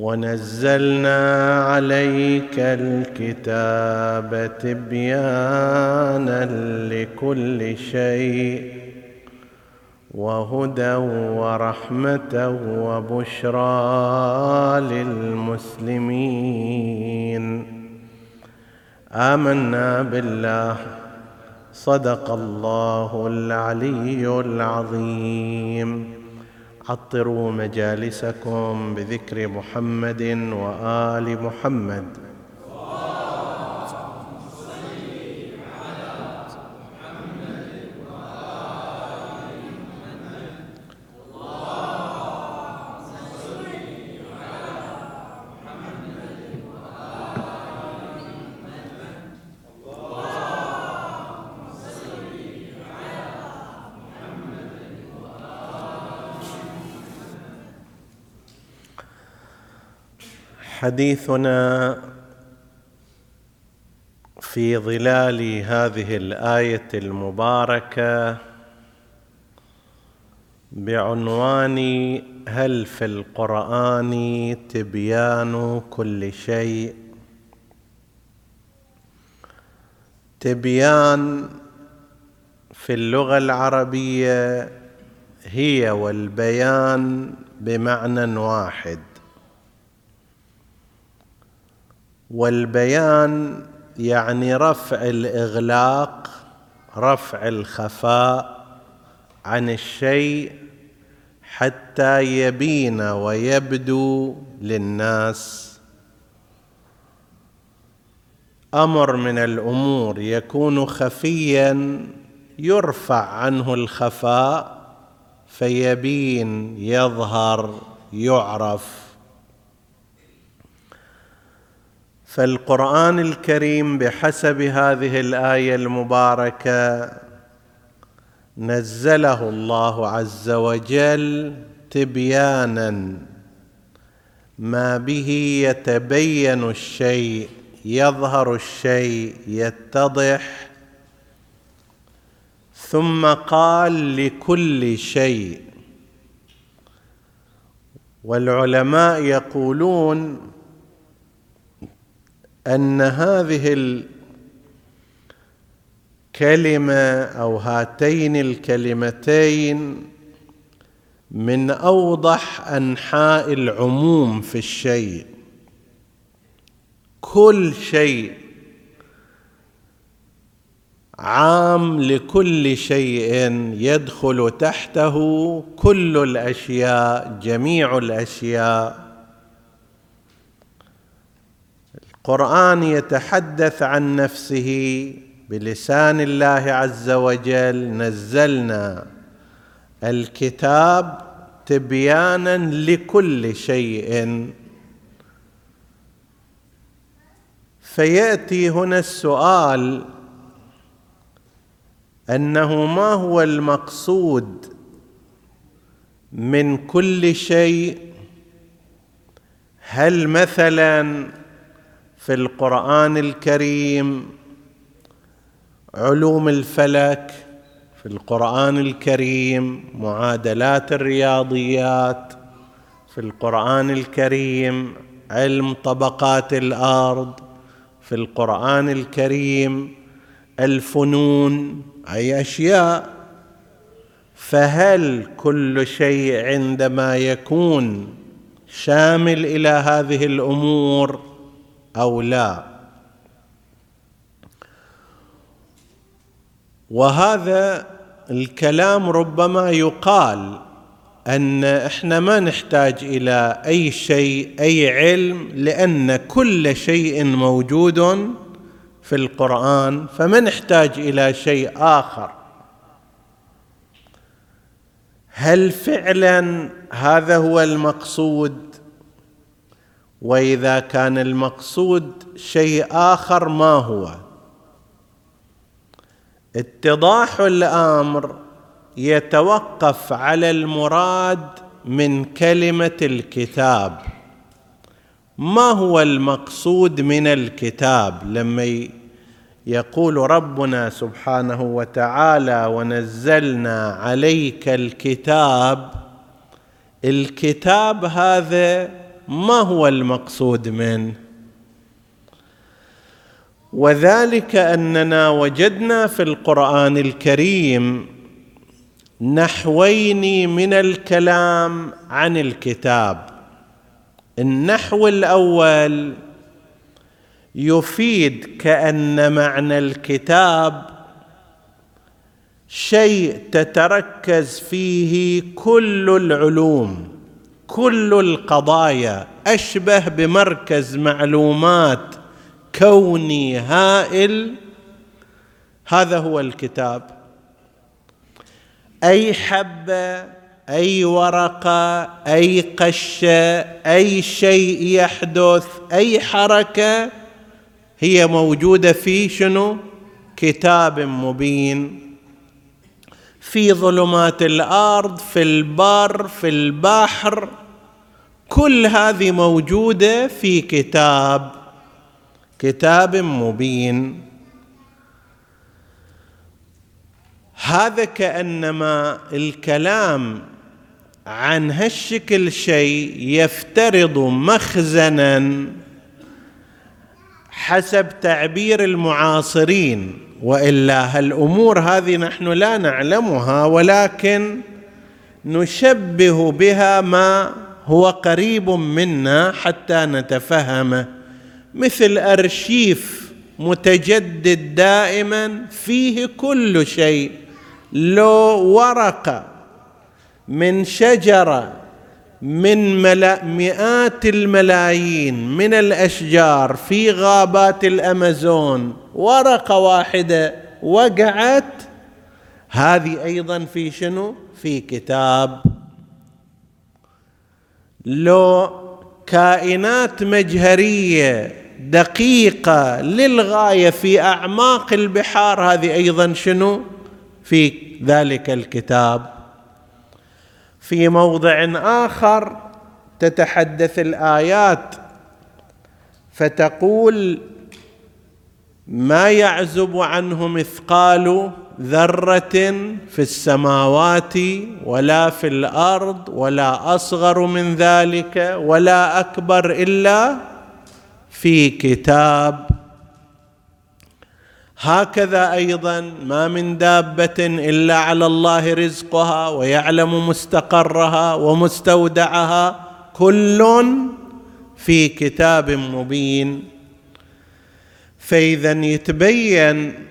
ونزلنا عليك الكتاب تبيانا لكل شيء وهدى ورحمة وبشرى للمسلمين. آمنا بالله صدق الله العلي العظيم. عطروا مجالسكم بذكر محمد وآل محمد. حديثنا في ظلال هذه الآية المباركة بعنوان هل في القرآن تبيان كل شيء؟ تبيان في اللغة العربية هي والبيان بمعنى واحد. والبيان يعني رفع الإغلاق رفع الخفاء عن الشيء حتى يبين ويبدو للناس. أمر من الأمور يكون خفيا يرفع عنه الخفاء فيبين يظهر يعرف. فالقرآن الكريم بحسب هذه الآية المباركة نزله الله عز وجل تبيانا ما به يتبين الشيء يظهر الشيء يتضح. ثم قال لكل شيء. والعلماء يقولون أن هذه الكلمة أو هاتين الكلمتين من أوضح أنحاء العموم في الشيء. كل شيء عام لكل شيء يدخل تحته كل الأشياء جميع الأشياء. القران يتحدث عن نفسه بلسان الله عز وجل نزلنا الكتاب تبيانا لكل شيء. فيأتي هنا السؤال أنه ما هو المقصود من كل شيء؟ هل مثلا في القرآن الكريم. علوم الفلك في القرآن الكريم. معادلات الرياضيات في القرآن الكريم. علم طبقات الأرض في القرآن الكريم. الفنون أي أشياء. فهل كل شيء عندما يكون شامل إلى هذه الأمور أو لا. وهذا الكلام ربما يقال أن إحنا ما نحتاج إلى أي شيء أي علم لأن كل شيء موجود في القرآن فما نحتاج إلى شيء آخر. هل فعلا هذا هو المقصود؟ وإذا كان المقصود شيء آخر ما هو. اتضاح الأمر يتوقف على المراد من كلمة الكتاب. ما هو المقصود من الكتاب؟ لما يقول ربنا سبحانه وتعالى ونزلنا عليك الكتاب. الكتاب هذا ما هو المقصود منه وذلك أننا وجدنا في القرآن الكريم نحوين من الكلام عن الكتاب. النحو الأول يفيد كأن معنى الكتاب شيء تتركز فيه كل العلوم. كل القضايا أشبه بمركز معلومات كوني هائل. هذا هو الكتاب. أي حبة أي ورقة أي قشة أي شيء يحدث أي حركة هي موجودة في شنو؟ كتاب مبين. في ظلمات الأرض في البر في البحر. كل هذه موجودة في كتاب كتاب مبين. هذا كأنما الكلام عن هالشكل شيء يفترض مخزنا حسب تعبير المعاصرين. وإلا هالأمور هذه نحن لا نعلمها ولكن نشبه بها ما هو قريب منا حتى نتفهمه مثل أرشيف متجدد دائما فيه كل شيء لو ورقه من شجرة من ملا مئات الملايين من الأشجار في غابات الأمازون ورقة واحدة وقعت. هذه أيضا في شنو؟ في كتاب. لو كائنات مجهرية دقيقة للغاية في أعماق البحار هذه أيضا شنو؟ في ذلك الكتاب. في موضع آخر تتحدث الآيات فتقول ما يعزب عنه مثقال ذرة في السماوات ولا في الأرض ولا أصغر من ذلك ولا أكبر إلا في كتاب. هكذا أيضا ما من دابة إلا على الله رزقها ويعلم مستقرها ومستودعها كل في كتاب مبين. فإذا يتبين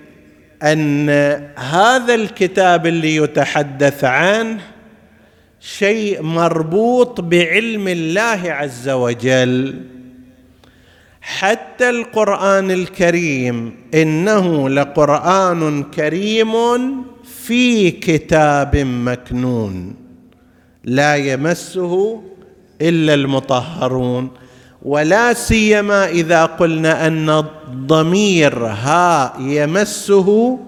أن هذا الكتاب اللي يتحدث عنه شيء مربوط بعلم الله عز وجل. حتى القرآن الكريم إنه لقرآن كريم في كتاب مكنون. لا يمسه إلا المطهرون. ولا سيما إذا قلنا أن الضمير ها يمسه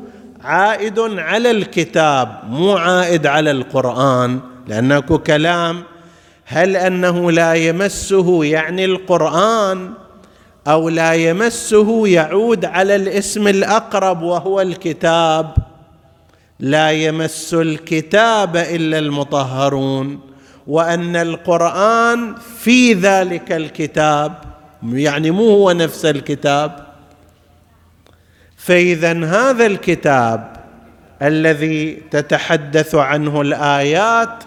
عائد على الكتاب مو عائد على القرآن لأنه كلام. هل أنه لا يمسه يعني القرآن أو لا يمسه يعود على الاسم الأقرب وهو الكتاب؟ لا يمس الكتاب إلا المطهرون. وأن القرآن في ذلك الكتاب يعني مو هو نفس الكتاب. فإذا هذا الكتاب الذي تتحدث عنه الآيات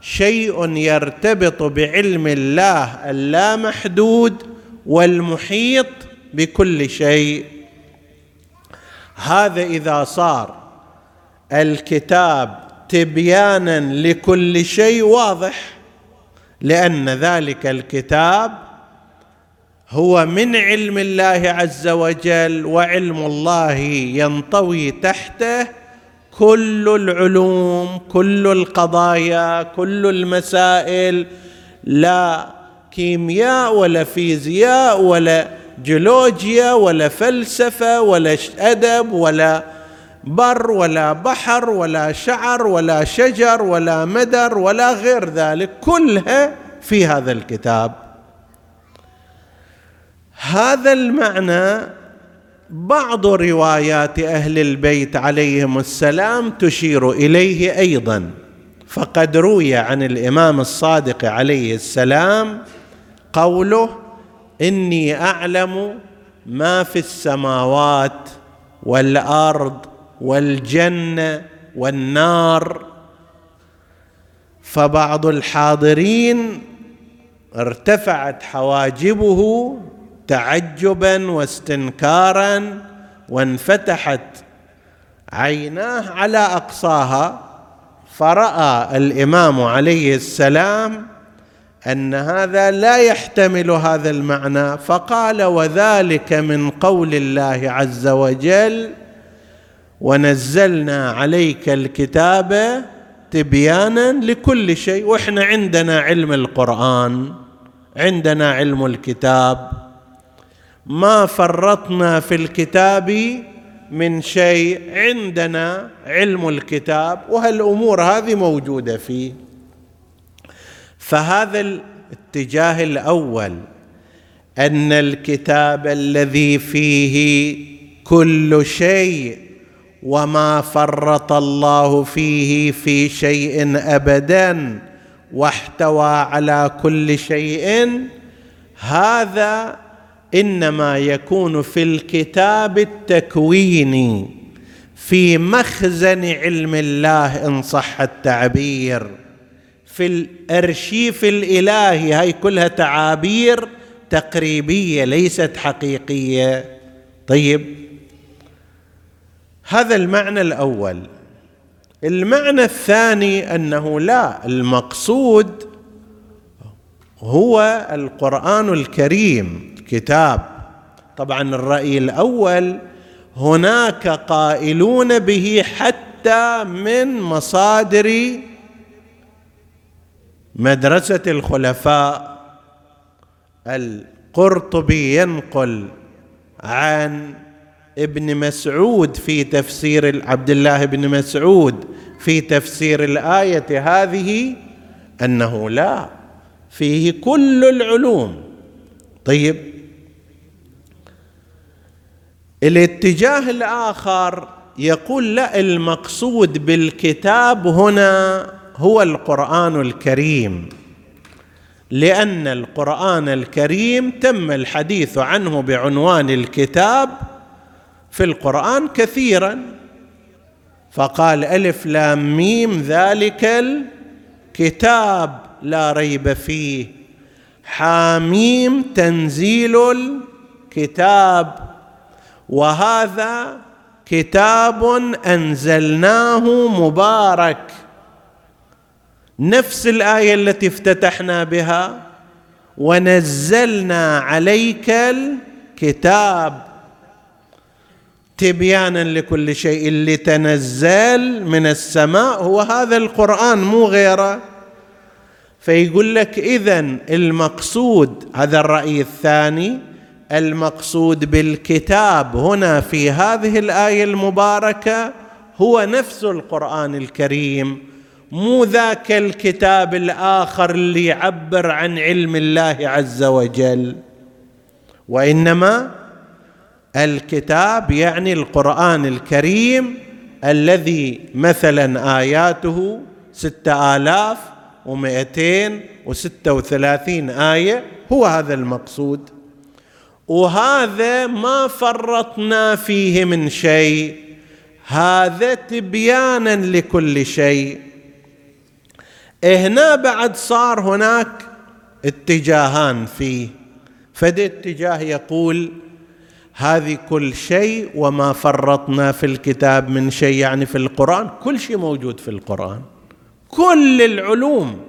شيء يرتبط بعلم الله اللامحدود والمحيط بكل شيء. هذا إذا صار الكتاب تبيانا لكل شيء واضح لأن ذلك الكتاب هو من علم الله عز وجل وعلم الله ينطوي تحته كل العلوم كل القضايا كل المسائل. لا كيمياء ولا فيزياء ولا جيولوجيا ولا فلسفة ولا أدب ولا بر ولا بحر ولا شعر ولا شجر ولا مدر ولا غير ذلك كلها في هذا الكتاب. هذا المعنى بعض روايات أهل البيت عليهم السلام تشير إليه أيضا. فقد روي عن الإمام الصادق عليه السلام قوله إني أعلم ما في السماوات والأرض والجنة والنار. فبعض الحاضرين ارتفعت حواجبه تعجبا واستنكارا وانفتحت عيناه على أقصاها. فرأى الإمام عليه السلام أن هذا لا يحتمل هذا المعنى. فقال وذلك من قول الله عز وجل ونزلنا عليك الكتاب تبيانا لكل شيء وإحنا عندنا علم القرآن عندنا علم الكتاب. ما فرطنا في الكتاب من شيء عندنا علم الكتاب وهالأمور هذه موجودة فيه. فهذا الاتجاه الأول أن الكتاب الذي فيه كل شيء وما فرط الله فيه في شيء ابدا واحتوى على كل شيء. هذا انما يكون في الكتاب التكويني في مخزن علم الله ان صح التعبير. في الارشيف الالهي هاي كلها تعابير تقريبية ليست حقيقية. طيب هذا المعنى الأول. المعنى الثاني أنه لا المقصود هو القرآن الكريم كتاب. طبعا الرأي الأول هناك قائلون به حتى من مصادر مدرسة الخلفاء. القرطبي ينقل عن ابن مسعود في تفسير عبد الله بن مسعود في تفسير الآية هذه أنه لا فيه كل العلوم. طيب الاتجاه الآخر يقول لا المقصود بالكتاب هنا هو القرآن الكريم لأن القرآن الكريم تم الحديث عنه بعنوان الكتاب في القرآن كثيرا. فقال ألف لام ميم ذلك الكتاب لا ريب فيه. حاميم تنزيل الكتاب. وهذا كتاب أنزلناه مبارك. نفس الآية التي افتتحنا بها. ونزلنا عليك الكتاب. تبيانا لكل شيء اللي تنزل من السماء. هو هذا القرآن مو غيره. فيقول لك اذا المقصود هذا الرأي الثاني المقصود بالكتاب. هنا في هذه الآية المباركة هو نفس القرآن الكريم مو ذاك الكتاب الآخر اللي يعبر عن علم الله عز وجل. وإنما الكتاب يعني القرآن الكريم الذي مثلا آياته ستة آلاف ومائتين وستة وثلاثين آية هو هذا المقصود. وهذا ما فرطنا فيه من شيء هذا تبيانا لكل شيء. هنا بعد صار هناك اتجاهان فيه. فده اتجاه يقول هذه كل شيء وما فرطنا في الكتاب من شيء يعني في القرآن. كل شيء موجود في القرآن. كل العلوم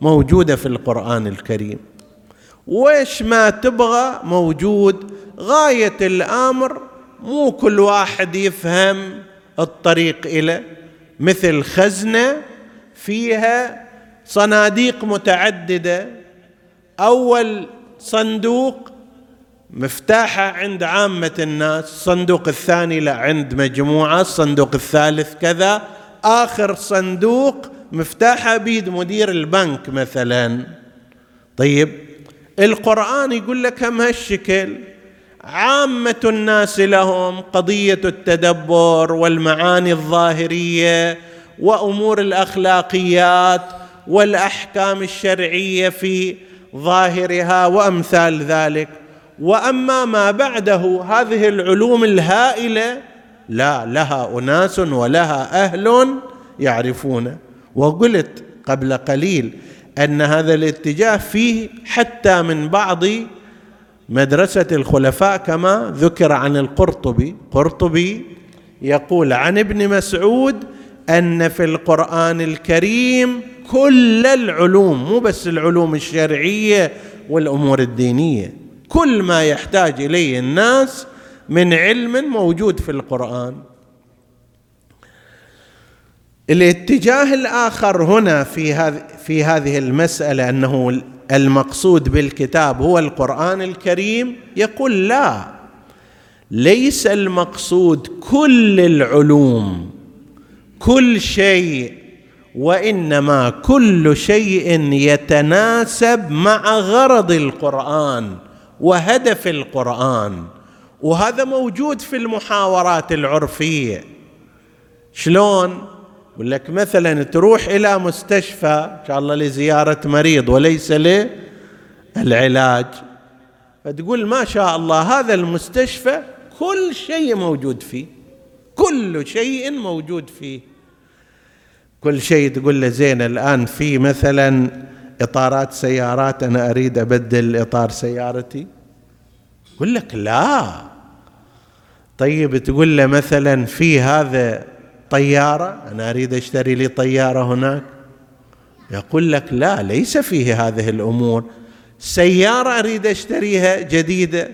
موجودة في القرآن الكريم. وش ما تبغى موجود. غاية الأمر مو كل واحد يفهم الطريق إلى. مثل خزنة فيها صناديق متعددة. أول صندوق مفتاحة عند عامة الناس الصندوق الثاني لا عند مجموعة الصندوق الثالث كذا آخر صندوق مفتاحة بيد مدير البنك مثلا. طيب القرآن يقول لك هم هالشكل. عامة الناس لهم قضية التدبر والمعاني الظاهرية وأمور الأخلاقيات والأحكام الشرعية في ظاهرها وأمثال ذلك. وأما ما بعده هذه العلوم الهائلة لا لها أناس ولها أهل يعرفون. وقلت قبل قليل أن هذا الاتجاه فيه حتى من بعض مدرسة الخلفاء كما ذكر عن القرطبي. قرطبي يقول عن ابن مسعود أن في القرآن الكريم كل العلوم مو بس العلوم الشرعية والأمور الدينية. كل ما يحتاج إليه الناس من علم موجود في القرآن. الاتجاه الآخر هنا في هذه في هذه المسألة أنه المقصود بالكتاب هو القرآن الكريم يقول لا ليس المقصود كل العلوم كل شيء وإنما كل شيء يتناسب مع غرض القرآن. وهدف القرآن وهذا موجود في المحاورات العرفية. شلون؟ يقول لك مثلا تروح إلى مستشفى إن شاء الله لزيارة مريض وليس للعلاج فتقول ما شاء الله هذا المستشفى كل شيء موجود فيه كل شيء موجود فيه. كل شيء تقول له زين الآن في مثلا إطارات سيارات أنا أريد أبدل إطار سيارتي. يقول لك لا. طيب تقول له مثلا في هذا طيارة أنا أريد أشتري لي طيارة هناك. يقول لك لا ليس فيه هذه الأمور. سيارة أريد أشتريها جديدة.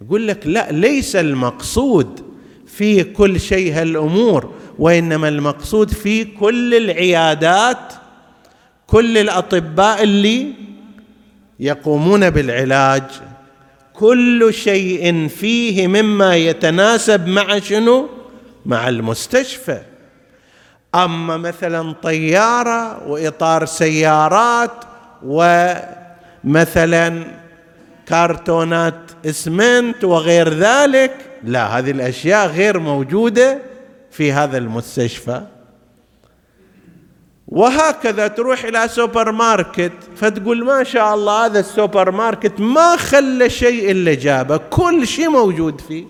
يقول لك لا ليس المقصود في كل شيء هالأمور وإنما المقصود في كل العيادات كل الأطباء اللي يقومون بالعلاج. كل شيء فيه مما يتناسب مع شنو؟ مع المستشفى. أما مثلا طيارة وإطار سيارات ومثلا كرتونات اسمنت وغير ذلك لا هذه الأشياء غير موجودة في هذا المستشفى. وهكذا تروح إلى سوبر ماركت فتقول ما شاء الله هذا السوبر ماركت ما خلى شيء إلا جابه. كل شيء موجود فيه.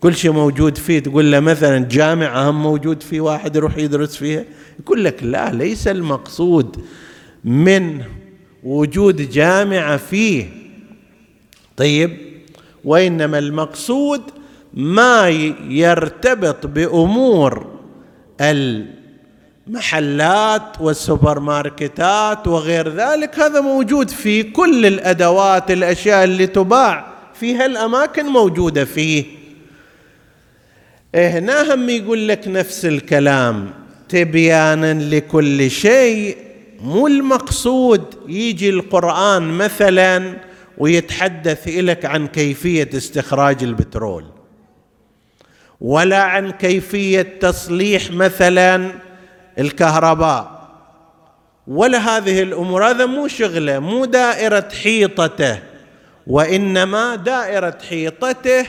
كل شيء موجود فيه. تقول له مثلا جامعة هم موجود فيه واحد يروح يدرس فيها. يقول لك لا ليس المقصود من وجود جامعة فيه. طيب وإنما المقصود ما يرتبط بأمور المحلات والسوبر ماركتات وغير ذلك هذا موجود في كل الأدوات الأشياء اللي تباع في هالأماكن موجودة فيه. هنا هم يقول لك نفس الكلام. تبيانا لكل شيء مو المقصود. يجي القرآن مثلا ويتحدث لك عن كيفية استخراج البترول ولا عن كيفية تصليح مثلا الكهرباء. ولا هذه الأمور هذا مو شغلة مو دائرة حيطته وإنما دائرة حيطته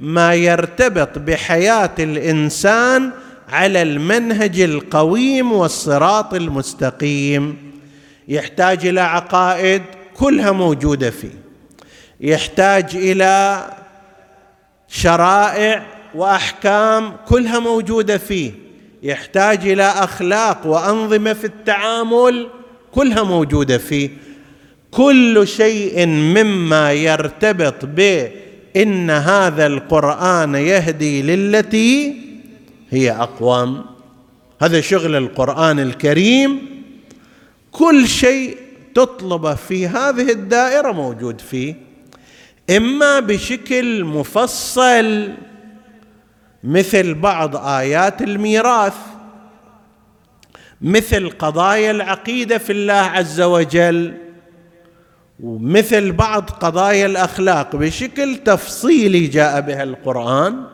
ما يرتبط بحياة الإنسان على المنهج القويم والصراط المستقيم. يحتاج إلى عقائد كلها موجودة فيه. يحتاج إلى شرائع وأحكام كلها موجودة فيه. يحتاج إلى أخلاق وأنظمة في التعامل كلها موجودة فيه. كل شيء مما يرتبط بان هذا القرآن يهدي للتي هي أقوم. هذا شغل القرآن الكريم. كل شيء تطلبه في هذه الدائرة موجود فيه. إما بشكل مفصل مثل بعض آيات الميراث مثل قضايا العقيدة في الله عز وجل ومثل بعض قضايا الأخلاق. بشكل تفصيلي جاء بها القرآن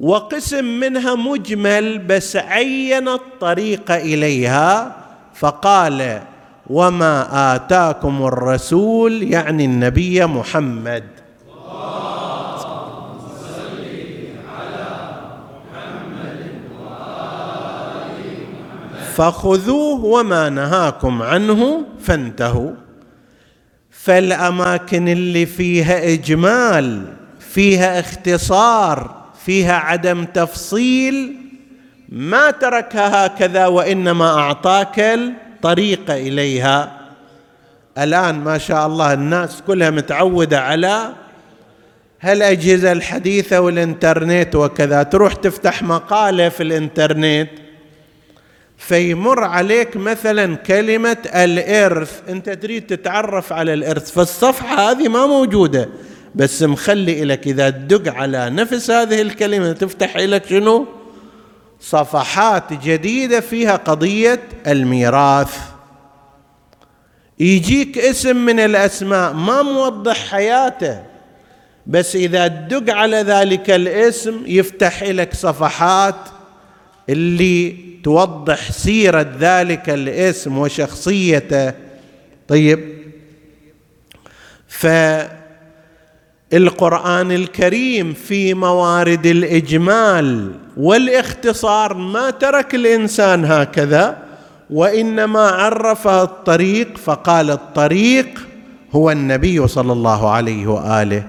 وقسم منها مجمل بس عين الطريق إليها فقال وما آتاكم الرسول يعني النبي محمد. فخذوه وما نهاكم عنه فانتهوا. فالأماكن اللي فيها إجمال فيها اختصار فيها عدم تفصيل ما تركها هكذا وإنما أعطاك الطريق إليها. الآن ما شاء الله الناس كلها متعودة على هالاجهزه الحديثة والإنترنت وكذا تروح تفتح مقالة في الإنترنت فيمر عليك مثلا كلمة الإرث. أنت تريد تتعرف على الإرث فالصفحة هذه ما موجودة. بس مخلي لك إذا تدق على نفس هذه الكلمة تفتح لك شنو؟ صفحات جديدة فيها قضية الميراث. يجيك اسم من الأسماء ما موضح حياته. بس إذا تدق على ذلك الاسم يفتح لك صفحات اللي توضح سيرة ذلك الاسم وشخصيته. طيب فالقرآن الكريم في موارد الإجمال والاختصار ما ترك الإنسان هكذا وإنما عرفه الطريق فقال الطريق هو النبي صلى الله عليه وآله.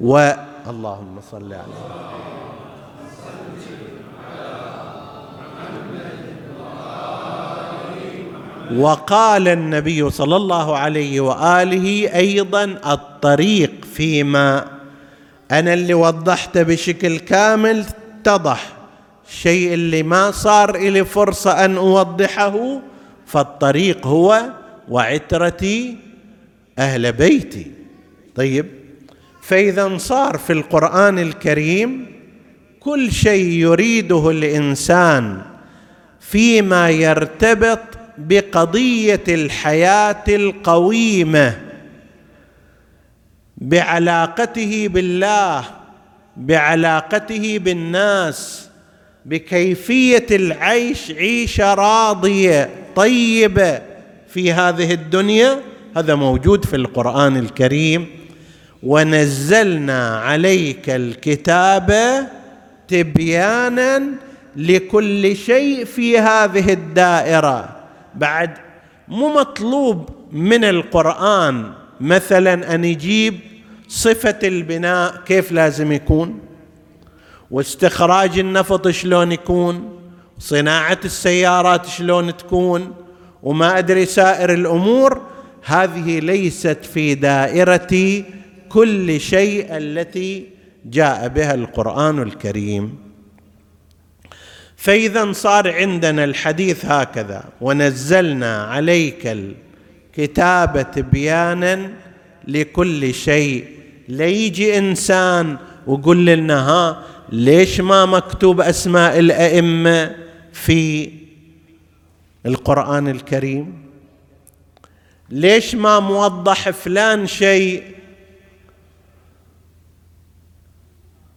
واللهم صل على وقال النبي صلى الله عليه وآله أيضا الطريق فيما أنا اللي وضحته بشكل كامل اتضح. الشيء اللي ما صار لي فرصة أن أوضحه فالطريق هو وعترتي أهل بيتي. طيب فإذا صار في القرآن الكريم كل شيء يريده الإنسان فيما يرتبط بقضية الحياة القويمة بعلاقته بالله بعلاقته بالناس بكيفية العيش عيشة راضية طيبة في هذه الدنيا. هذا موجود في القرآن الكريم. ونزلنا عليك الكتاب تبيانا لكل شيء في هذه الدائرة. بعد مو مطلوب من القرآن مثلا أن يجيب صفة البناء كيف لازم يكون؟ واستخراج النفط شلون يكون؟ صناعة السيارات شلون تكون؟ وما أدري سائر الأمور. هذه ليست في دائرة كل شيء التي جاء بها القرآن الكريم. فإذا صار عندنا الحديث هكذا ونزلنا عليك الكتاب تبيانا لكل شيء. ليجي إنسان ويقول لنا ها ليش ما مكتوب أسماء الأئمة في القرآن الكريم؟ ليش ما موضح فلان شيء؟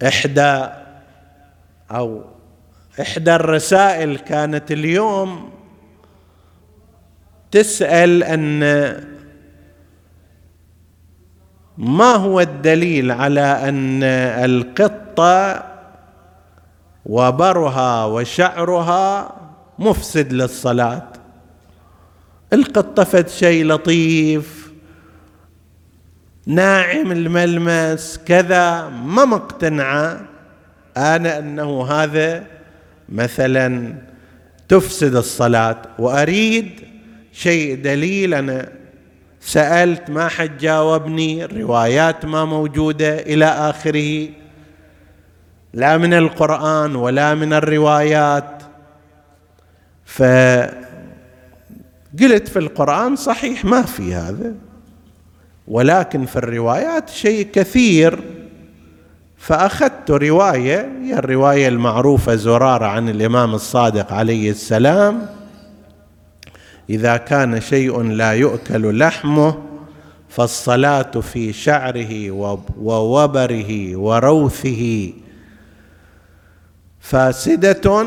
إحدى أو إحدى الرسائل كانت اليوم تسأل أن ما هو الدليل على أن القطة وبرها وشعرها مفسد للصلاة؟ القطة فد شيء لطيف ناعم الملمس كذا ما مقتنعة؟ أنا أنه هذا مثلا تفسد الصلاة وأريد شيء دليل أنا سألت ما حد جاوبني الروايات ما موجودة إلى آخره. لا من القرآن ولا من الروايات. فقلت في القرآن صحيح ما في هذا ولكن في الروايات شيء كثير. فأخذت رواية هي الرواية المعروفة زرارة عن الإمام الصادق عليه السلام إذا كان شيء لا يؤكل لحمه فالصلاة في شعره ووبره وروثه. فاسدة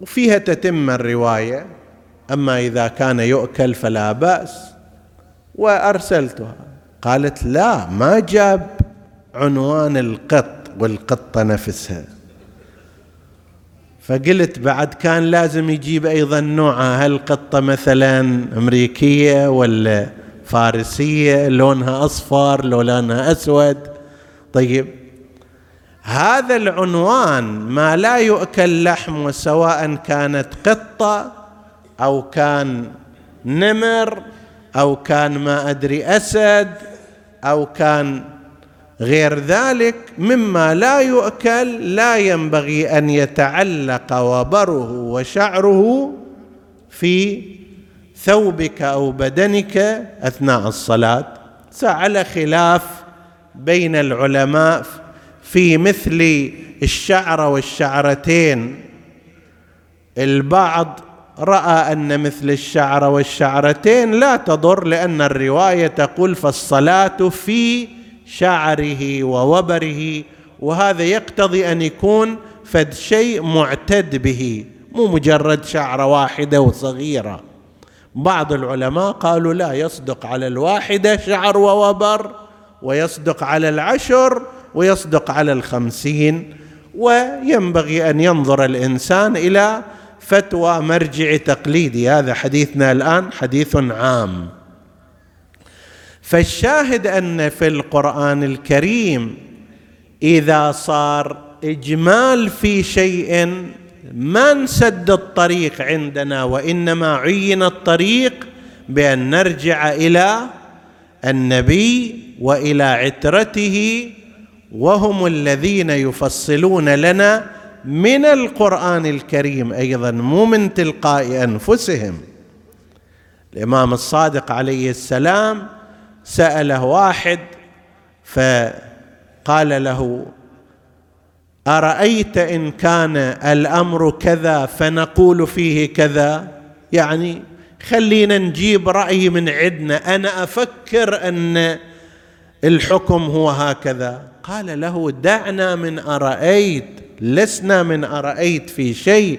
وفيها تتم الرواية أما إذا كان يؤكل فلا بأس وأرسلتها. قالت لا ما جاب. عنوان القط والقطة نفسها. فقلت بعد كان لازم يجيب أيضا نوعها هل قطة مثلا أمريكية ولا فارسية لونها أصفر لونها أسود؟ طيب هذا العنوان ما لا يؤكل لحم سواء كانت قطة أو كان نمر أو كان ما أدري أسد أو كان غير ذلك مما لا يؤكل لا ينبغي أن يتعلق وبره وشعره في ثوبك أو بدنك أثناء الصلاة. على خلاف بين العلماء في مثل الشعره والشعرتين. البعض رأى أن مثل الشعره والشعرتين لا تضر لأن الرواية تقول فالصلاة في شعره ووبره وهذا يقتضي أن يكون فد شيء معتد به مو مجرد شعرة واحدة وصغيرة. بعض العلماء قالوا لا يصدق على الواحدة شعر ووبر ويصدق على العشر ويصدق على الخمسين وينبغي أن ينظر الإنسان إلى فتوى مرجع تقليدي. هذا حديثنا الآن حديث عام. فالشاهد أن في القرآن الكريم إذا صار إجمال في شيء ما نسد الطريق عندنا وإنما عين الطريق بأن نرجع إلى النبي وإلى عترته وهم الذين يفصلون لنا من القرآن الكريم أيضا مو من تلقاء أنفسهم. الإمام الصادق عليه السلام سأله واحد فقال له أرأيت إن كان الأمر كذا فنقول فيه كذا؟ يعني خلينا نجيب رأي من عندنا أنا أفكر أن الحكم هو هكذا. قال له دعنا من أرأيت لسنا من أرأيت في شيء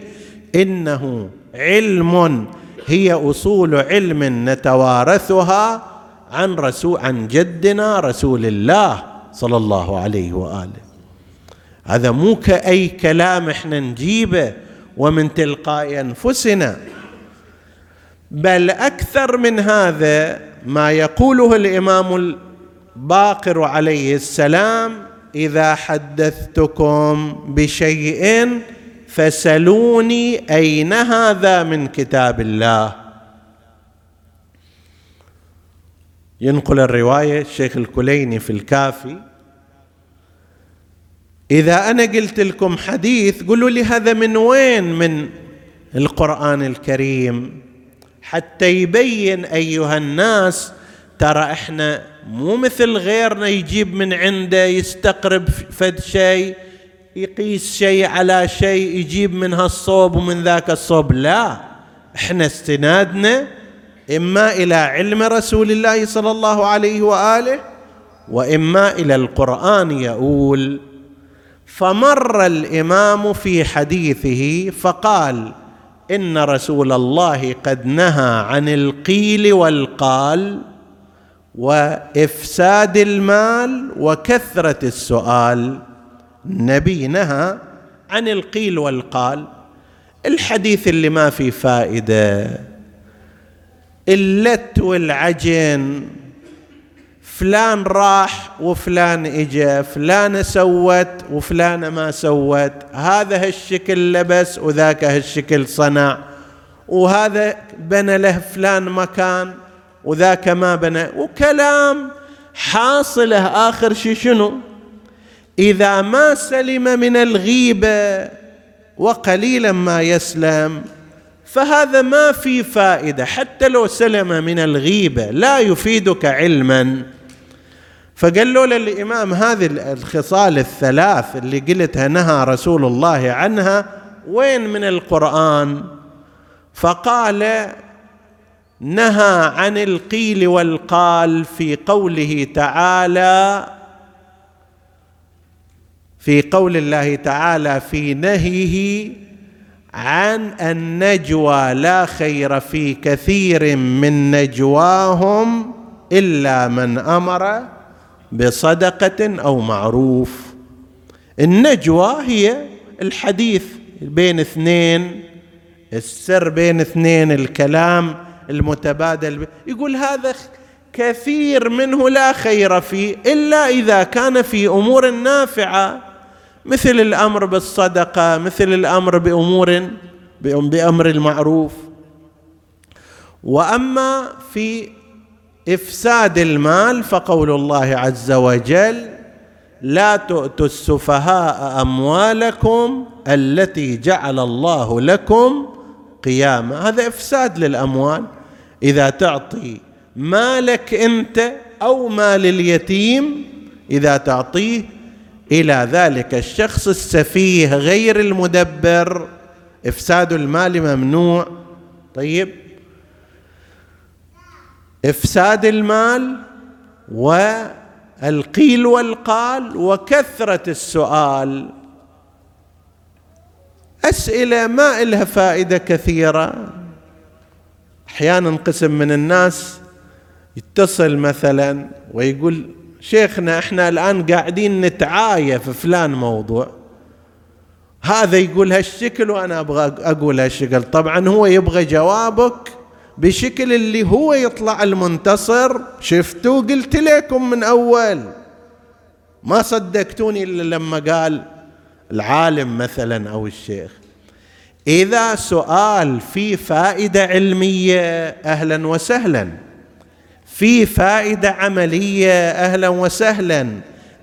إنه علم هي أصول علم نتوارثها. عن رسول عن جدنا رسول الله صلى الله عليه وآله. هذا مو كأي كلام إحنا نجيبه ومن تلقاء أنفسنا. بل أكثر من هذا ما يقوله الإمام الباقر عليه السلام إذا حدثتكم بشيء فسلوني أين هذا من كتاب الله؟ ينقل الرواية الشيخ الكليني في الكافي. إذا أنا قلت لكم حديث قولوا لي هذا من وين؟ من القرآن الكريم. حتى يبين أيها الناس ترى إحنا مو مثل غيرنا يجيب من عنده يستقرب فد شيء يقيس شيء على شيء يجيب من هالصوب ومن ذاك الصوب. لا إحنا استنادنا إما إلى علم رسول الله صلى الله عليه وآله وإما إلى القرآن يقول فمر الإمام في حديثه فقال إن رسول الله قد نهى عن القيل والقال وإفساد المال وكثرة السؤال. النبي نهى عن القيل والقال. الحديث اللي ما فيه فائدة. اللت والعجن فلان راح وفلان إجا فلانه سوت وفلانه ما سوت. هذا هالشكل لبس وذاك هالشكل صنع. وهذا بنى له فلان مكان وذاك ما بنى. وكلام حاصله آخر شيء شنو؟ إذا ما سلم من الغيبة وقليلا ما يسلم فهذا ما في فائدة. حتى لو سلم من الغيبة لا يفيدك علما. فقال له للامام هذه الخصال الثلاث اللي قلتها نهى رسول الله عنها وين من القرآن؟ فقال نهى عن القيل والقال في قوله تعالى في قول الله تعالى في نهيه عن النجوى لا خير في كثير من نجواهم إلا من أمر بصدقة أو معروف. النجوى هي الحديث بين اثنين السر بين اثنين الكلام المتبادل. يقول هذا كثير منه لا خير فيه إلا إذا كان في أمور نافعة. مثل الأمر بالصدقة مثل الأمر بأمور بأمر المعروف. وأما في إفساد المال فقول الله عز وجل لا تؤتوا السفهاء أموالكم التي جعل الله لكم قياما. هذا إفساد للأموال. إذا تعطي مالك أنت أو مال اليتيم إذا تعطيه إلى ذلك الشخص السفيه غير المدبر إفساد المال ممنوع. طيب. إفساد المال والقيل والقال وكثرة السؤال. أسئلة ما لها فائدة كثيرة. أحيانا قسم من الناس يتصل مثلا ويقول شيخنا إحنا الآن قاعدين نتعاية في فلان موضوع. هذا يقول هالشكل وأنا أبغى أقول هالشكل. طبعا هو يبغى جوابك بشكل اللي هو يطلع المنتصر. شفتوا؟ قلت لكم من أول. ما صدقتوني إلا لما قال العالم مثلا أو الشيخ. إذا سؤال في فائدة علمية أهلا وسهلا. في فائدة عملية أهلا وسهلا.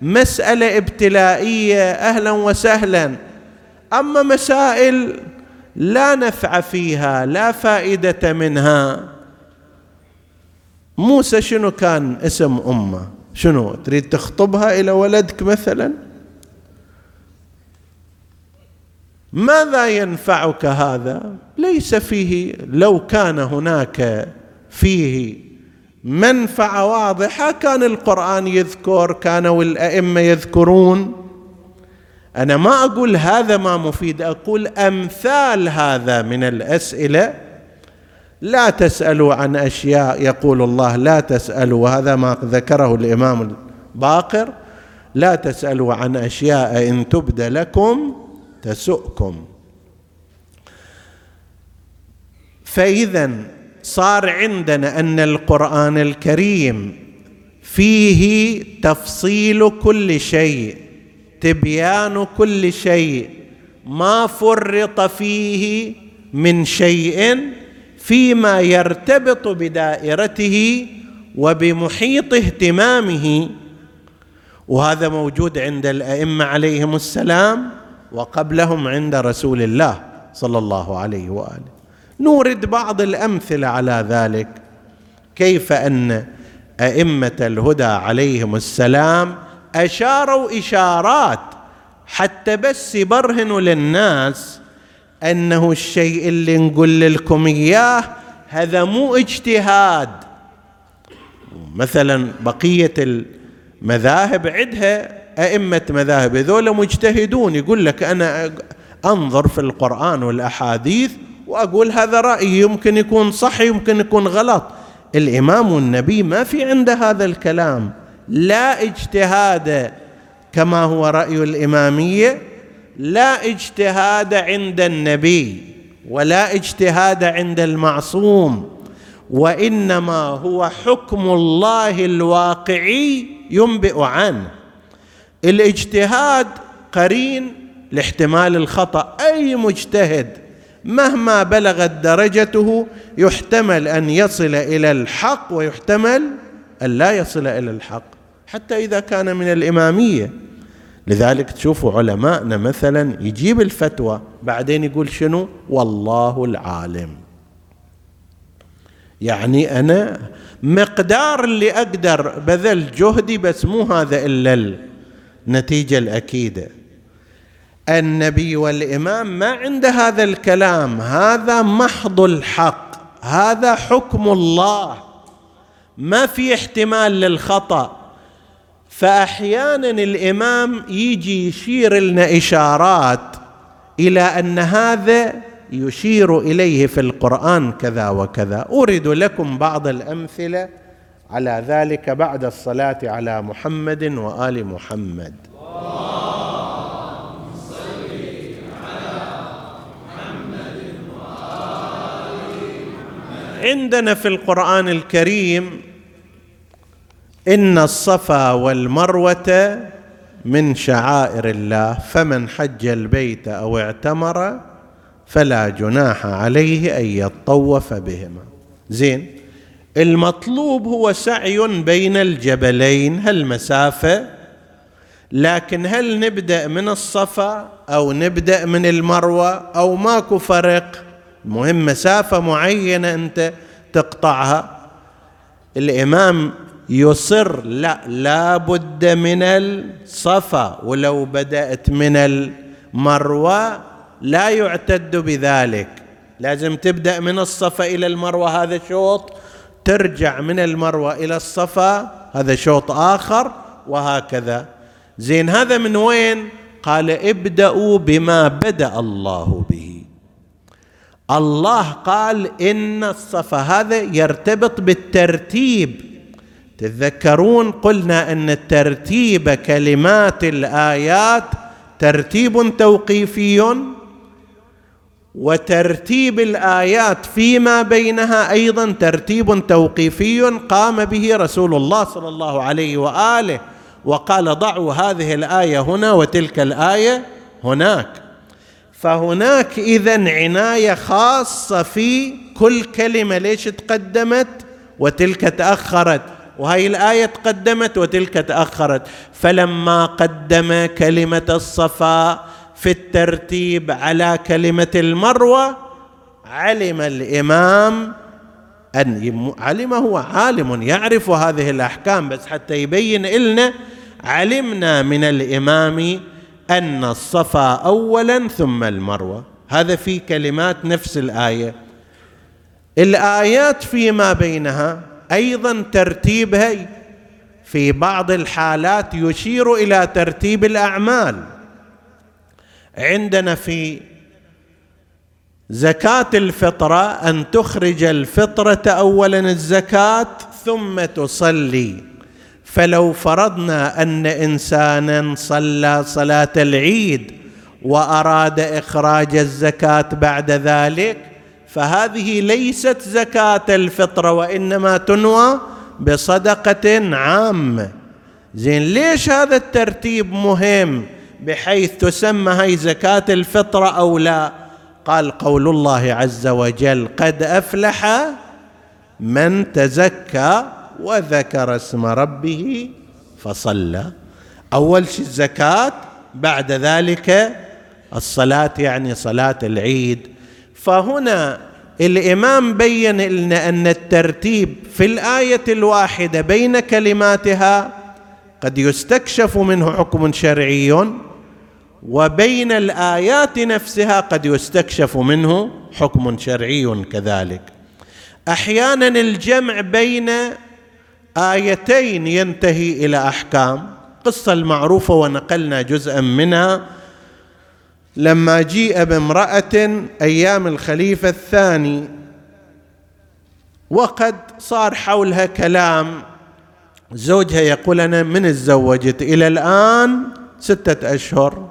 مسألة ابتلائية أهلا وسهلا. أما مسائل لا نفع فيها لا فائدة منها. موسى شنو كان اسم أمه؟ شنو تريد تخطبها إلى ولدك مثلا؟ ماذا ينفعك هذا؟ ليس فيه لو كان هناك فيه منفعة واضحة كان القرآن يذكر كانوا الائمه يذكرون. أنا ما أقول هذا ما مفيد أقول أمثال هذا من الأسئلة. لا تسألوا عن أشياء يقول الله لا تسألوا وهذا ما ذكره الإمام الباقر. لا تسألوا عن أشياء إن تبد لكم تسؤكم. فاذا صار عندنا أن القرآن الكريم فيه تفصيل كل شيء تبيان كل شيء ما فرط فيه من شيء فيما يرتبط بدائرته وبمحيط اهتمامه. وهذا موجود عند الأئمة عليهم السلام وقبلهم عند رسول الله صلى الله عليه وآله. نورد بعض الأمثلة على ذلك. كيف أن أئمة الهدى عليهم السلام أشاروا إشارات حتى بس يبرهنوا للناس أنه الشيء اللي نقول لكم إياه هذا مو اجتهاد. مثلا بقية المذاهب عندها أئمة مذاهب هذول مجتهدون يقول لك أنا أنظر في القرآن والأحاديث وأقول هذا رأيي يمكن يكون صح يمكن يكون غلط. الإمام والنبي ما في عنده هذا الكلام. لا اجتهاد كما هو رأي الإمامية لا اجتهاد عند النبي ولا اجتهاد عند المعصوم وإنما هو حكم الله الواقعي ينبئ عنه. الاجتهاد قرين لاحتمال الخطأ. أي مجتهد مهما بلغت درجته يحتمل أن يصل إلى الحق ويحتمل أن لا يصل إلى الحق. حتى إذا كان من الإمامية. لذلك تشوفوا علماءنا مثلا يجيب الفتوى بعدين يقول شنو؟ والله العالم. يعني أنا مقدار اللي أقدر بذل جهدي بس مو هذا إلا النتيجة الأكيدة. النبي والإمام ما عند هذا الكلام. هذا محض الحق. هذا حكم الله. ما في احتمال للخطأ. فاحيانا الإمام يجي يشير لنا إشارات إلى أن هذا يشير إليه في القرآن كذا وكذا. أريد لكم بعض الأمثلة على ذلك بعد الصلاة على محمد وآل محمد. عندنا في القرآن الكريم إن الصفا والمروة من شعائر الله فمن حج البيت أو اعتمر فلا جناح عليه أن يطوف بهما. زين المطلوب هو سعي بين الجبلين هالمسافه لكن هل نبدأ من الصفا أو نبدأ من المروة؟ أو ماكو فرق؟ المهم مسافة معينة أنت تقطعها. الإمام يصر لا لا بد من الصفا ولو بدأت من المروة لا يعتد بذلك. لازم تبدأ من الصفا إلى المروة هذا شوط. ترجع من المروة إلى الصفا هذا شوط آخر وهكذا. زين هذا من وين؟ قال ابدأوا بما بدأ الله به. الله قال إن الصفا هذا يرتبط بالترتيب. تتذكرون قلنا إن ترتيب كلمات الآيات ترتيب توقيفي. وترتيب الآيات فيما بينها أيضا ترتيب توقيفي قام به رسول الله صلى الله عليه وآله. وقال ضعوا هذه الآية هنا وتلك الآية هناك. فهناك إذا عناية خاصة في كل كلمة ليش تقدمت وتلك تأخرت. وهي الآية تقدمت وتلك تأخرت. فلما قدم كلمة الصفا في الترتيب على كلمة المروة علم الإمام أن علم هو عالم يعرف هذه الأحكام. بس حتى يبين لنا علمنا من الإمام أن الصفا اولا ثم المروة. هذا في كلمات نفس الآية. الآيات فيما بينها أيضا ترتيبها في بعض الحالات يشير إلى ترتيب الأعمال. عندنا في زكاة الفطره أن تخرج الفطرة اولا الزكاة ثم تصلي. فلو فرضنا أن إنسانا صلى صلاة العيد وأراد إخراج الزكاة بعد ذلك فهذه ليست زكاة الفطره وإنما تنوى بصدقة عامة. زين ليش هذا الترتيب مهم بحيث تسمى هي زكاة الفطره أو لا؟ قال قول الله عز وجل قد أفلح من تزكى وذكر اسم ربه فصلى. أول شيء الزكاة بعد ذلك الصلاة يعني صلاة العيد. فهنا الإمام بين لنا أن الترتيب في الآية الواحدة بين كلماتها. قد يستكشف منه حكم شرعي وبين الآيات نفسها قد يستكشف منه حكم شرعي كذلك. أحيانا الجمع بين آيتين ينتهي إلى أحكام. قصة المعروفة ونقلنا جزءا منها. لما جيء بامرأة أيام الخليفة الثاني وقد صار حولها كلام. زوجها يقول أنا من تزوجت؟ إلى الآن ستة أشهر.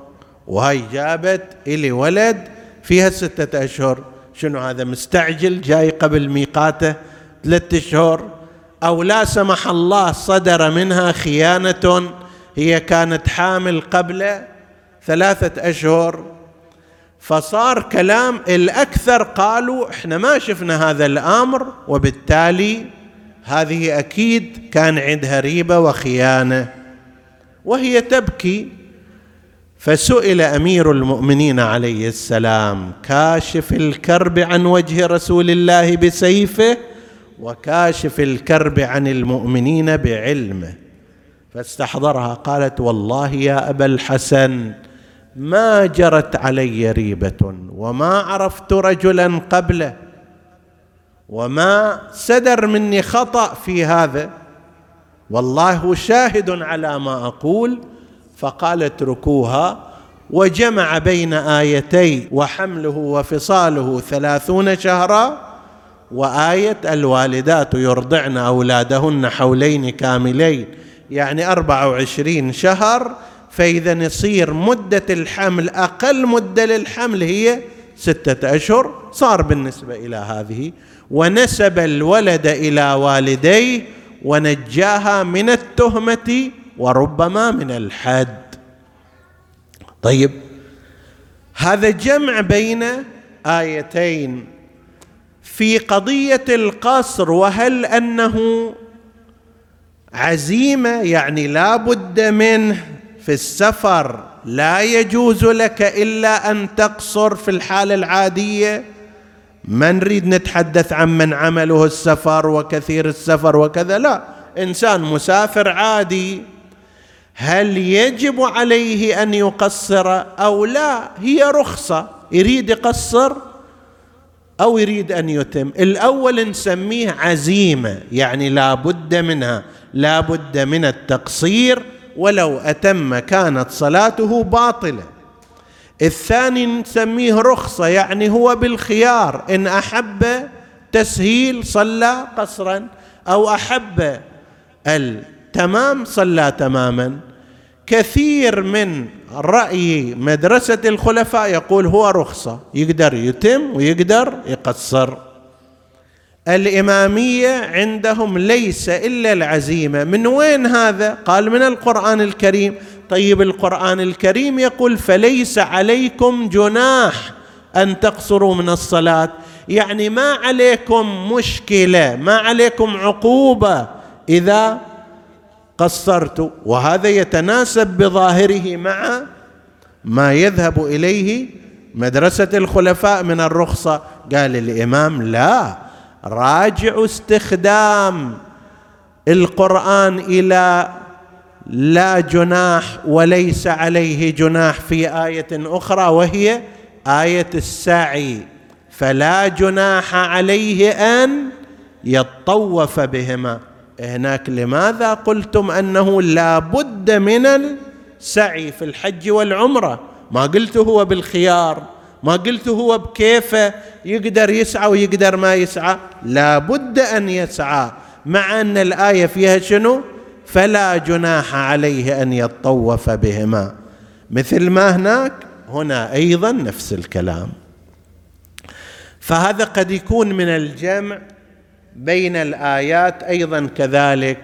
وهاي جابت إلي ولد فيها ستة أشهر. شنو هذا؟ مستعجل؟ جاي قبل ميقاته ثلاثة أشهر أو لا سمح الله صدر منها خيانة هي كانت حامل قبل ثلاثة أشهر فصار كلام الأكثر قالوا إحنا ما شفنا هذا الأمر وبالتالي هذه أكيد كان عندها ريبة وخيانة وهي تبكي فسئل أمير المؤمنين عليه السلام كاشف الكرب عن وجه رسول الله بسيفه؟ وكاشف الكرب عن المؤمنين بعلمه فاستحضرها قالت والله يا أبا الحسن ما جرت علي ريبة وما عرفت رجلا قبله وما سدر مني خطأ في هذا. والله شاهد على ما أقول. فقال اتركوها وجمع بين آيتي وحمله وفصاله ثلاثون شهرا. وآية الوالدات يرضعن أولادهن حولين كاملين يعني أربع وعشرين شهر فإذا يصير مدة الحمل أقل مدة للحمل هي ستة أشهر صار بالنسبة إلى هذه. ونسب الولد إلى والديه ونجاها من التهمة وربما من الحد. طيب هذا جمع بين آيتين. في قضية القصر وهل أنه عزيمة؟ يعني لا بد منه في السفر. لا يجوز لك إلا أن تقصر في الحالة العادية. ما نريد نتحدث عن من عمله السفر وكثير السفر وكذا. لا إنسان مسافر عادي. هل يجب عليه أن يقصر أو لا؟ هي رخصة. يريد يقصر أو يريد أن يتم. الأول نسميه عزيمة يعني لا بد منها لا بد من التقصير ولو أتم كانت صلاته باطلة. الثاني نسميه رخصة يعني هو بالخيار. إن أحب تسهيل صلى قصرا أو أحب التمام صلى تماما. كثير من رأي مدرسة الخلفاء يقول هو رخصة يقدر يتم ويقدر يقصر. الإمامية عندهم ليس إلا العزيمة. من وين هذا؟ قال من القرآن الكريم. طيب القرآن الكريم يقول فليس عليكم جناح أن تقصروا من الصلاة. يعني ما عليكم مشكلة ما عليكم عقوبة إذا قصرت وهذا يتناسب بظاهره مع ما يذهب إليه مدرسة الخلفاء من الرخصة. قال الإمام لا راجعوا استخدام القرآن إلى لا جناح وليس عليه جناح في آية أخرى وهي آية السعي. فلا جناح عليه أن يطوف بهما. هناك لماذا قلتم أنه لا بد من السعي في الحج والعمرة؟ ما قلت هو بالخيار ما قلت هو بكيفه يقدر يسعى ويقدر ما يسعى. لا بد أن يسعى مع أن الآية فيها شنو؟ فلا جناح عليه أن يطوف بهما. مثل ما هناك هنا أيضا نفس الكلام. فهذا قد يكون من الجمع بين الآيات أيضا كذلك.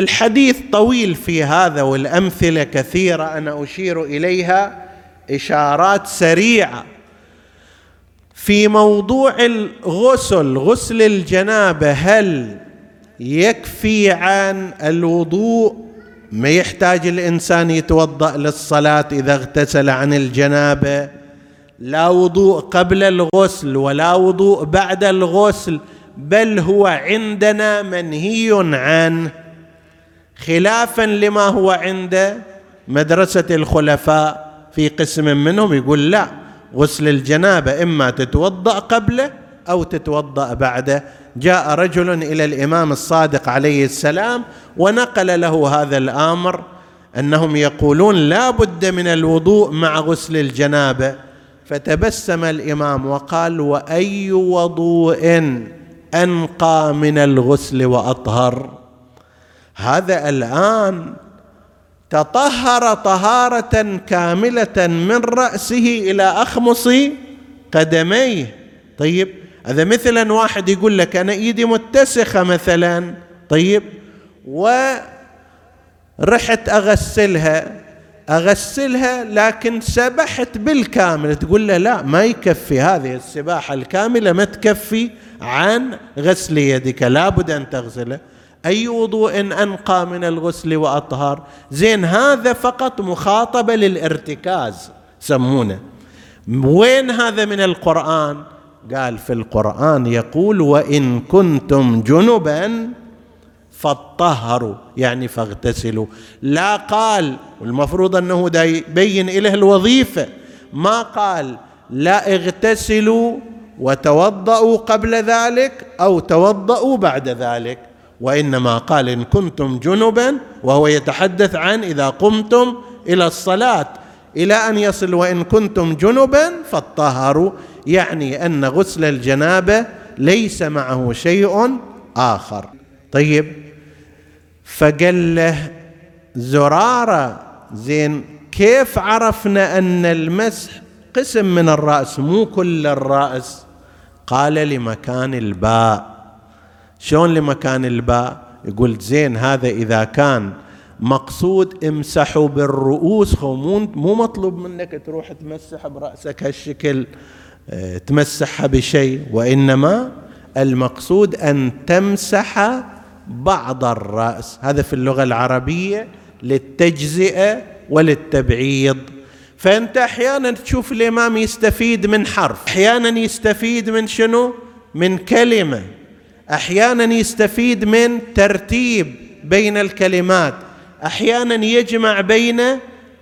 الحديث طويل في هذا والأمثلة كثيرة أنا أشير إليها. إشارات سريعة. في موضوع الغسل غسل الجنابة هل يكفي عن الوضوء؟ ما يحتاج الإنسان يتوضأ للصلاة إذا اغتسل عن الجنابة. لا وضوء قبل الغسل ولا وضوء بعد الغسل. بل هو عندنا منهي عنه خلافا لما هو عند مدرسة الخلفاء. في قسم منهم يقول لا غسل الجنابة إما تتوضأ قبله أو تتوضأ بعده جاء رجل إلى الإمام الصادق عليه السلام ونقل له هذا الأمر أنهم يقولون لا بد من الوضوء مع غسل الجنابة. فتبسم الإمام وقال وأي وضوء؟ أنقى من الغسل وأطهر. هذا الآن تطهر طهارة كاملة من رأسه إلى أخمص قدميه. طيب هذا مثلا واحد يقول لك أنا إيدي متسخة مثلا. طيب ورحت أغسلها. أغسلها لكن سبحت بالكامل. تقول له لا ما يكفي هذه السباحة الكاملة ما تكفي عن غسل يدك. لابد أن تغسله. أي وضوء أنقى من الغسل وأطهر. زين هذا فقط مخاطبة للارتكاز سمونه. وين هذا من القرآن؟ قال في القرآن يقول وإن كنتم جنبا فطهروا يعني فاغتسلوا. لا قال والمفروض أنه دا يبين له الوظيفة ما قال لا اغتسلوا وتوضأوا قبل ذلك أو توضأوا بعد ذلك وإنما قال إن كنتم جنبا وهو يتحدث عن إذا قمتم إلى الصلاة إلى أن يصل وإن كنتم جنبا فطهروا يعني أن غسل الجنابة ليس معه شيء آخر. طيب فقال له زرارة زين كيف عرفنا أن المسح قسم من الرأس مو كل الرأس. قال لمكان الباء. شلون لمكان الباء؟ يقول زين هذا إذا كان مقصود امسحوا بالرؤوس. مو مو مطلوب منك تروح تمسح برأسك هالشكل آه، تمسحها بشيء وإنما المقصود أن تمسح بعض الرأس. هذا في اللغة العربية للتجزئة وللتبعيض. فأنت أحيانا تشوف الإمام يستفيد من حرف. أحيانا يستفيد من شنو؟ من كلمة. أحيانا يستفيد من ترتيب بين الكلمات. أحيانا يجمع بين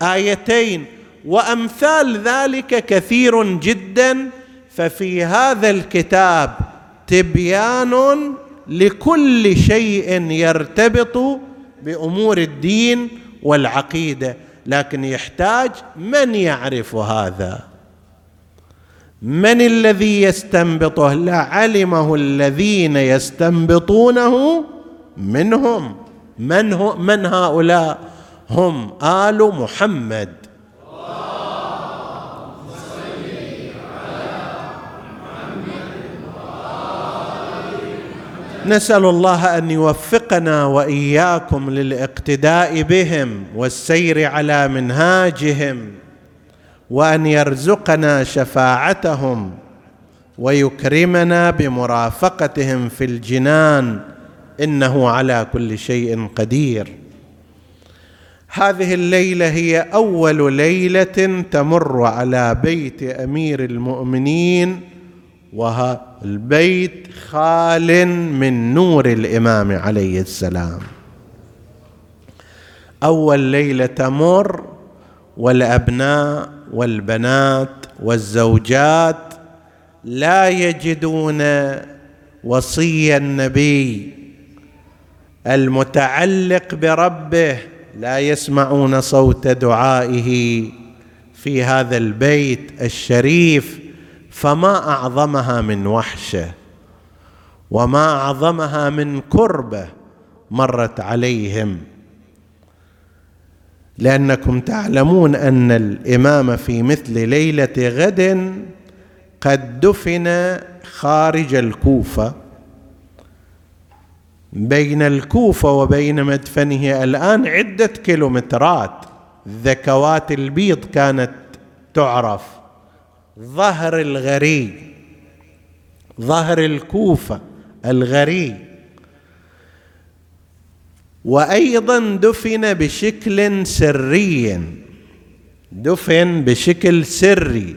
آيتين. وأمثال ذلك كثير جدا. ففي هذا الكتاب تبيان لكل شيء يرتبط بأمور الدين والعقيدة لكن يحتاج من يعرف هذا؟ من الذي يستنبطه؟ لعلمه الذين يستنبطونه منهم. من, هو من هؤلاء؟ هم آل محمد. نسأل الله أن يوفقنا وإياكم للاقتداء بهم والسير على منهاجهم وأن يرزقنا شفاعتهم ويكرمنا بمرافقتهم في الجنان إنه على كل شيء قدير. هذه الليلة هي أول ليلة تمر على بيت أمير المؤمنين وها البيت خال من نور الإمام عليه السلام. أول ليلة تمر والأبناء والبنات والزوجات لا يجدون وصي النبي المتعلق بربه لا يسمعون صوت دعائه في هذا البيت الشريف فما أعظمها من وحشه وما أعظمها من كربه مرت عليهم. لأنكم تعلمون أن الإمام في مثل ليلة غد قد دفن خارج الكوفة. بين الكوفة وبين مدفنه الآن عدة كيلومترات. ذكوات البيض كانت تعرف. ظهر الغري ظهر الكوفة الغري وأيضا دفن بشكل سري دفن بشكل سري.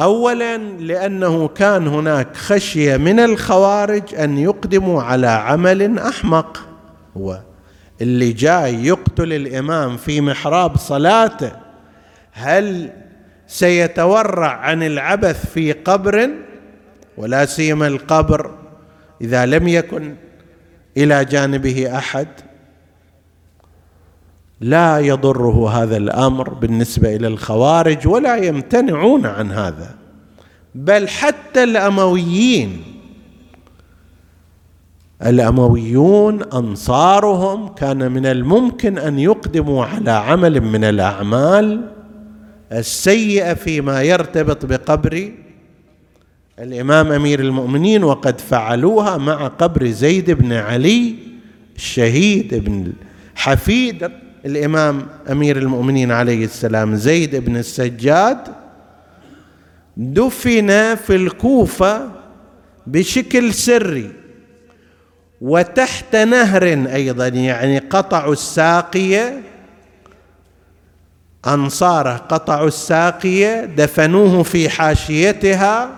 اولا لأنه كان هناك خشية من الخوارج أن يقدموا على عمل أحمق. هو اللي جاي يقتل الإمام في محراب صلاته. هل سيتورع عن العبث في قبر ولا سيما القبر إذا لم يكن إلى جانبه أحد. لا يضره هذا الأمر بالنسبة إلى الخوارج ولا يمتنعون عن هذا. بل حتى الأمويين الأمويون أنصارهم كان من الممكن أن يقدموا على عمل من الأعمال السيئة فيما يرتبط بقبر الإمام أمير المؤمنين وقد فعلوها مع قبر زيد بن علي الشهيد ابن حفيد الإمام أمير المؤمنين عليه السلام زيد بن السجاد دفن في الكوفة بشكل سري وتحت نهر أيضا يعني قطعوا الساقية انصاره قطعوا الساقية دفنوه في حاشيتها.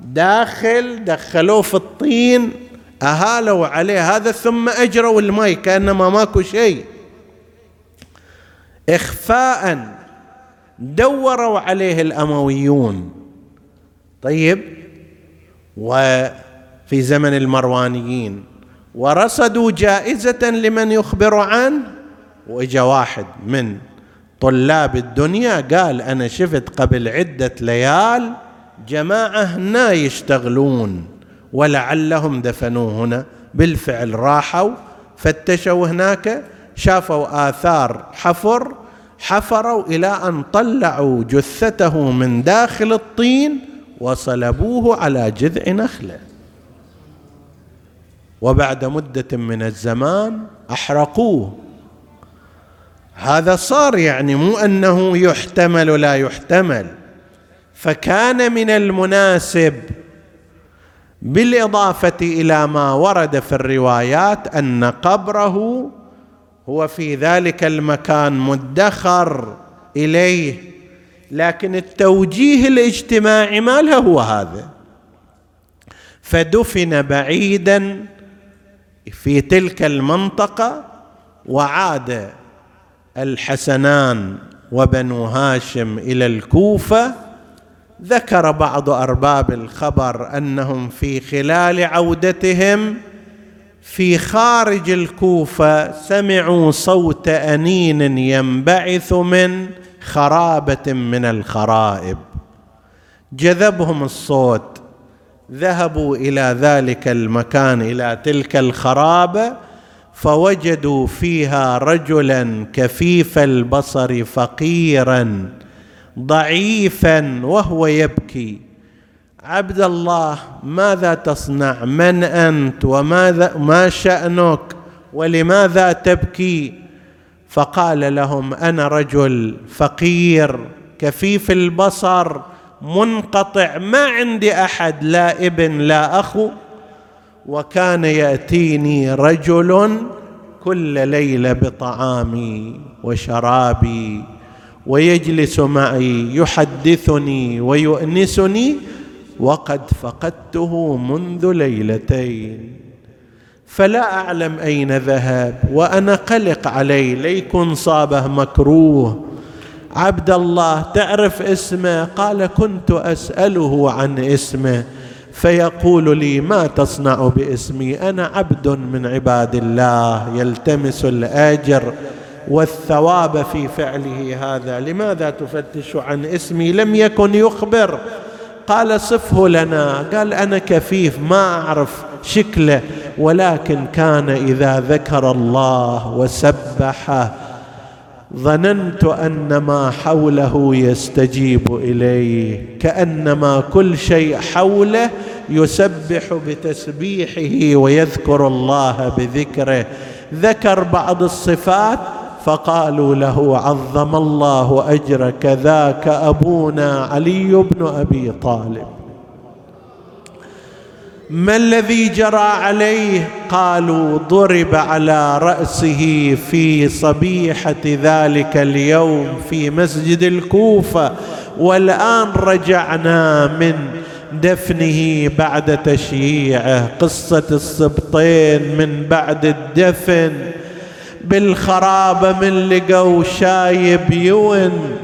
داخل دخلوه في الطين أهالوا عليه هذا ثم أجروا الماء كأنما ماكو شيء. اخفاء دوروا عليه الأمويون. طيب وفي زمن المروانيين ورصدوا جائزة لمن يخبر عنه؟ واجا واحد من طلاب الدنيا قال أنا شفت قبل عدة ليال جماعة هنا يشتغلون ولعلهم دفنوه هنا. بالفعل راحوا فتشوا هناك شافوا آثار حفر حفروا إلى أن طلعوا جثته من داخل الطين وصلبوه على جذع نخلة. وبعد مدة من الزمان أحرقوه. هذا صار يعني مو أنه يحتمل لا يحتمل. فكان من المناسب بالإضافة إلى ما ورد في الروايات أن قبره هو في ذلك المكان مدخر إليه لكن التوجيه الاجتماعي ما له هو هذا. فدفن بعيدا في تلك المنطقة وعاد الحسنان وبنو هاشم إلى الكوفة ذكر بعض أرباب الخبر أنهم في خلال عودتهم في خارج الكوفة سمعوا صوت أنين ينبعث من خرابة من الخرائب. جذبهم الصوت ذهبوا إلى ذلك المكان إلى تلك الخرابة فوجدوا فيها رجلا كفيف البصر فقيرا ضعيفا وهو يبكي. عبد الله ماذا تصنع؟ من أنت؟ وماذا؟ ما شأنك؟ ولماذا تبكي؟ فقال لهم أنا رجل فقير كفيف البصر منقطع ما عندي أحد لا ابن لا أخو. وكان يأتيني رجل كل ليلة بطعامي وشرابي ويجلس معي يحدثني ويؤنسني وقد فقدته منذ ليلتين. فلا أعلم أين ذهب وأنا قلق عليه ليكن صابه مكروه. عبد الله تعرف اسمه؟ قال كنت أسأله عن اسمه. فيقول لي ما تصنع باسمي؟ أنا عبد من عباد الله يلتمس الأجر والثواب في فعله هذا. لماذا تفتش عن اسمي؟ لم يكن يخبر. قال صفه لنا. قال أنا كفيف ما أعرف شكله ولكن كان إذا ذكر الله وسبحه ظننت أن ما حوله يستجيب إليه كأنما كل شيء حوله يسبح بتسبيحه ويذكر الله بذكره. ذكر بعض الصفات فقالوا له عظم الله أجرك ذاك أبونا علي بن أبي طالب. ما الذي جرى عليه؟ قالوا ضرب على رأسه في صبيحة ذلك اليوم في مسجد الكوفة. والآن رجعنا من دفنه بعد تشييعه. قصة السبطين من بعد الدفن. بالخرابة من لقوا شايب يون.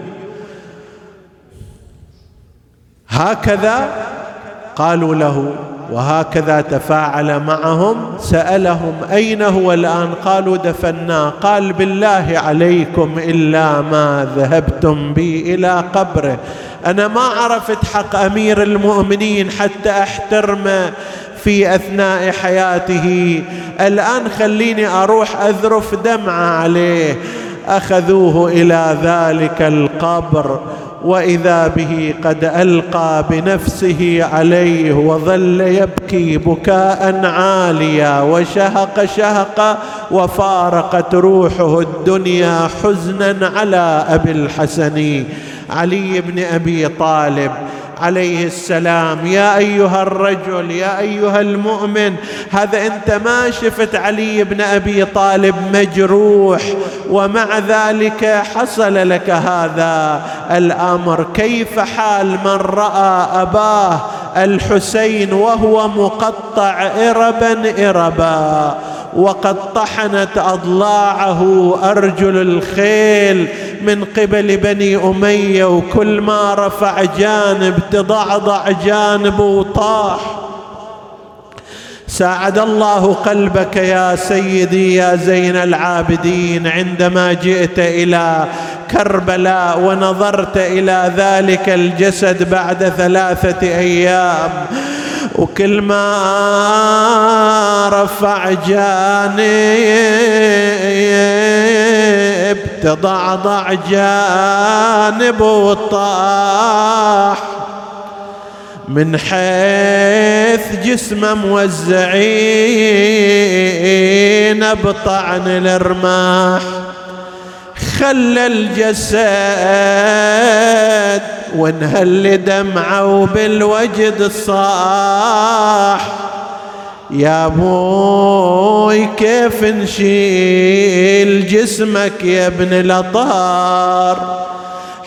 هكذا قالوا له. وهكذا تفاعل معهم. سألهم أين هو الآن؟ قالوا دفناه قال بالله عليكم إلا ما ذهبتم بي إلى قبره. أنا ما عرفت حق أمير المؤمنين حتى احترمه في أثناء حياته. الآن خليني أروح أذرف دمعة عليه. أخذوه إلى ذلك القبر. وإذا به قد ألقى بنفسه عليه وظل يبكي بكاء عاليا وشهق شهقا وفارقت روحه الدنيا حزنا على أبي الحسن. علي بن أبي طالب عليه السلام. يا أيها الرجل يا أيها المؤمن هذا أنت ما شفت علي بن أبي طالب مجروح ومع ذلك حصل لك هذا الأمر. كيف حال من رأى أباه الحسين وهو مقطع اربا اربا؟ وقد طحنت أضلاعه أرجل الخيل. من قبل بني أمية وكل ما رفع جانب تضعضع جانب وطاح. ساعد الله قلبك يا سيدي يا زين العابدين عندما جئت إلى كربلاء ونظرت إلى ذلك الجسد بعد ثلاثة أيام. وكل ما رفع جانب تضعضع جانب وطاح. من حيث جسمه موزعين بطعن الرماح. خلى الجسد وانهل دمعه وبالوجد صاح يا أبوي كيف نشيل جسمك يا ابن الأطهار؟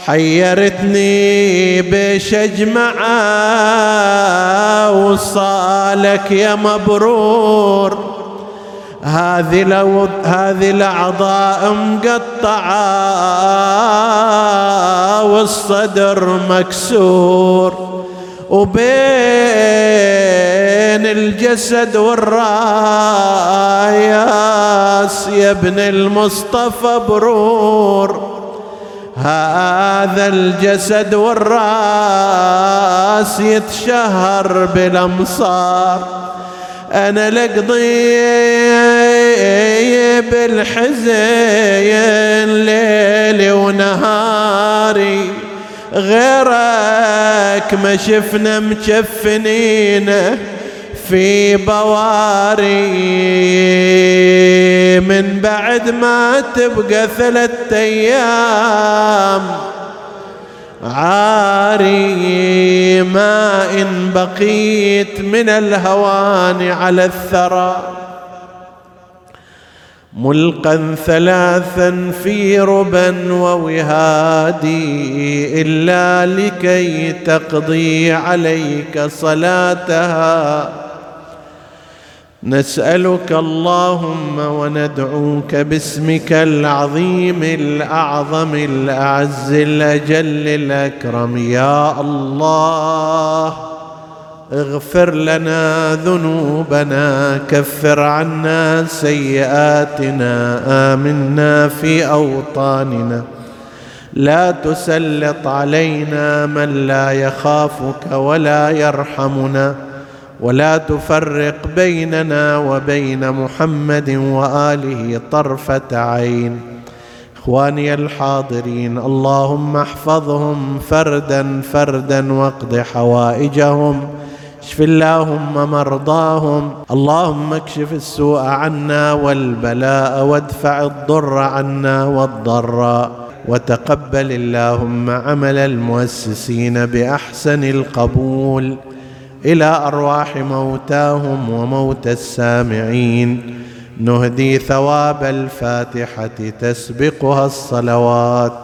حيرتني بيش اجمعه وصالك يا مبرور. هذه لو الأعضاء مقطعة والصدر مكسور وبين الجسد والراياس يا ابن المصطفى برور. هذا الجسد والراس يتشهر بالأمصار. أنا لقضي بالحزين ليلي ونهاري غيرك ما شفنا مكفنين في بواري. من بعد ما تبقى ثلاثة أيام عاري ما إن بقيت من الهوان على الثرى. ملقا ثلاثا في ربا ووهادي إلا لكي تقضي عليك صلاتها. نسألك اللهم وندعوك باسمك العظيم الأعظم الأعز الأجل الأكرم. يا الله. اغفر لنا ذنوبنا كفر عنا سيئاتنا آمنا في أوطاننا. لا تسلط علينا من لا يخافك ولا يرحمنا. ولا تفرق بيننا وبين محمد وآله طرفة عين. إخواني الحاضرين اللهم احفظهم فردا فردا واقض حوائجهم. اشف اللهم مرضاهم. اللهم اكشف السوء عنا والبلاء وادفع الضر عنا والضراء وتقبل اللهم عمل المؤسسين بأحسن القبول. إلى أرواح موتاهم وموتى السامعين. نهدي ثواب الفاتحة تسبقها الصلوات.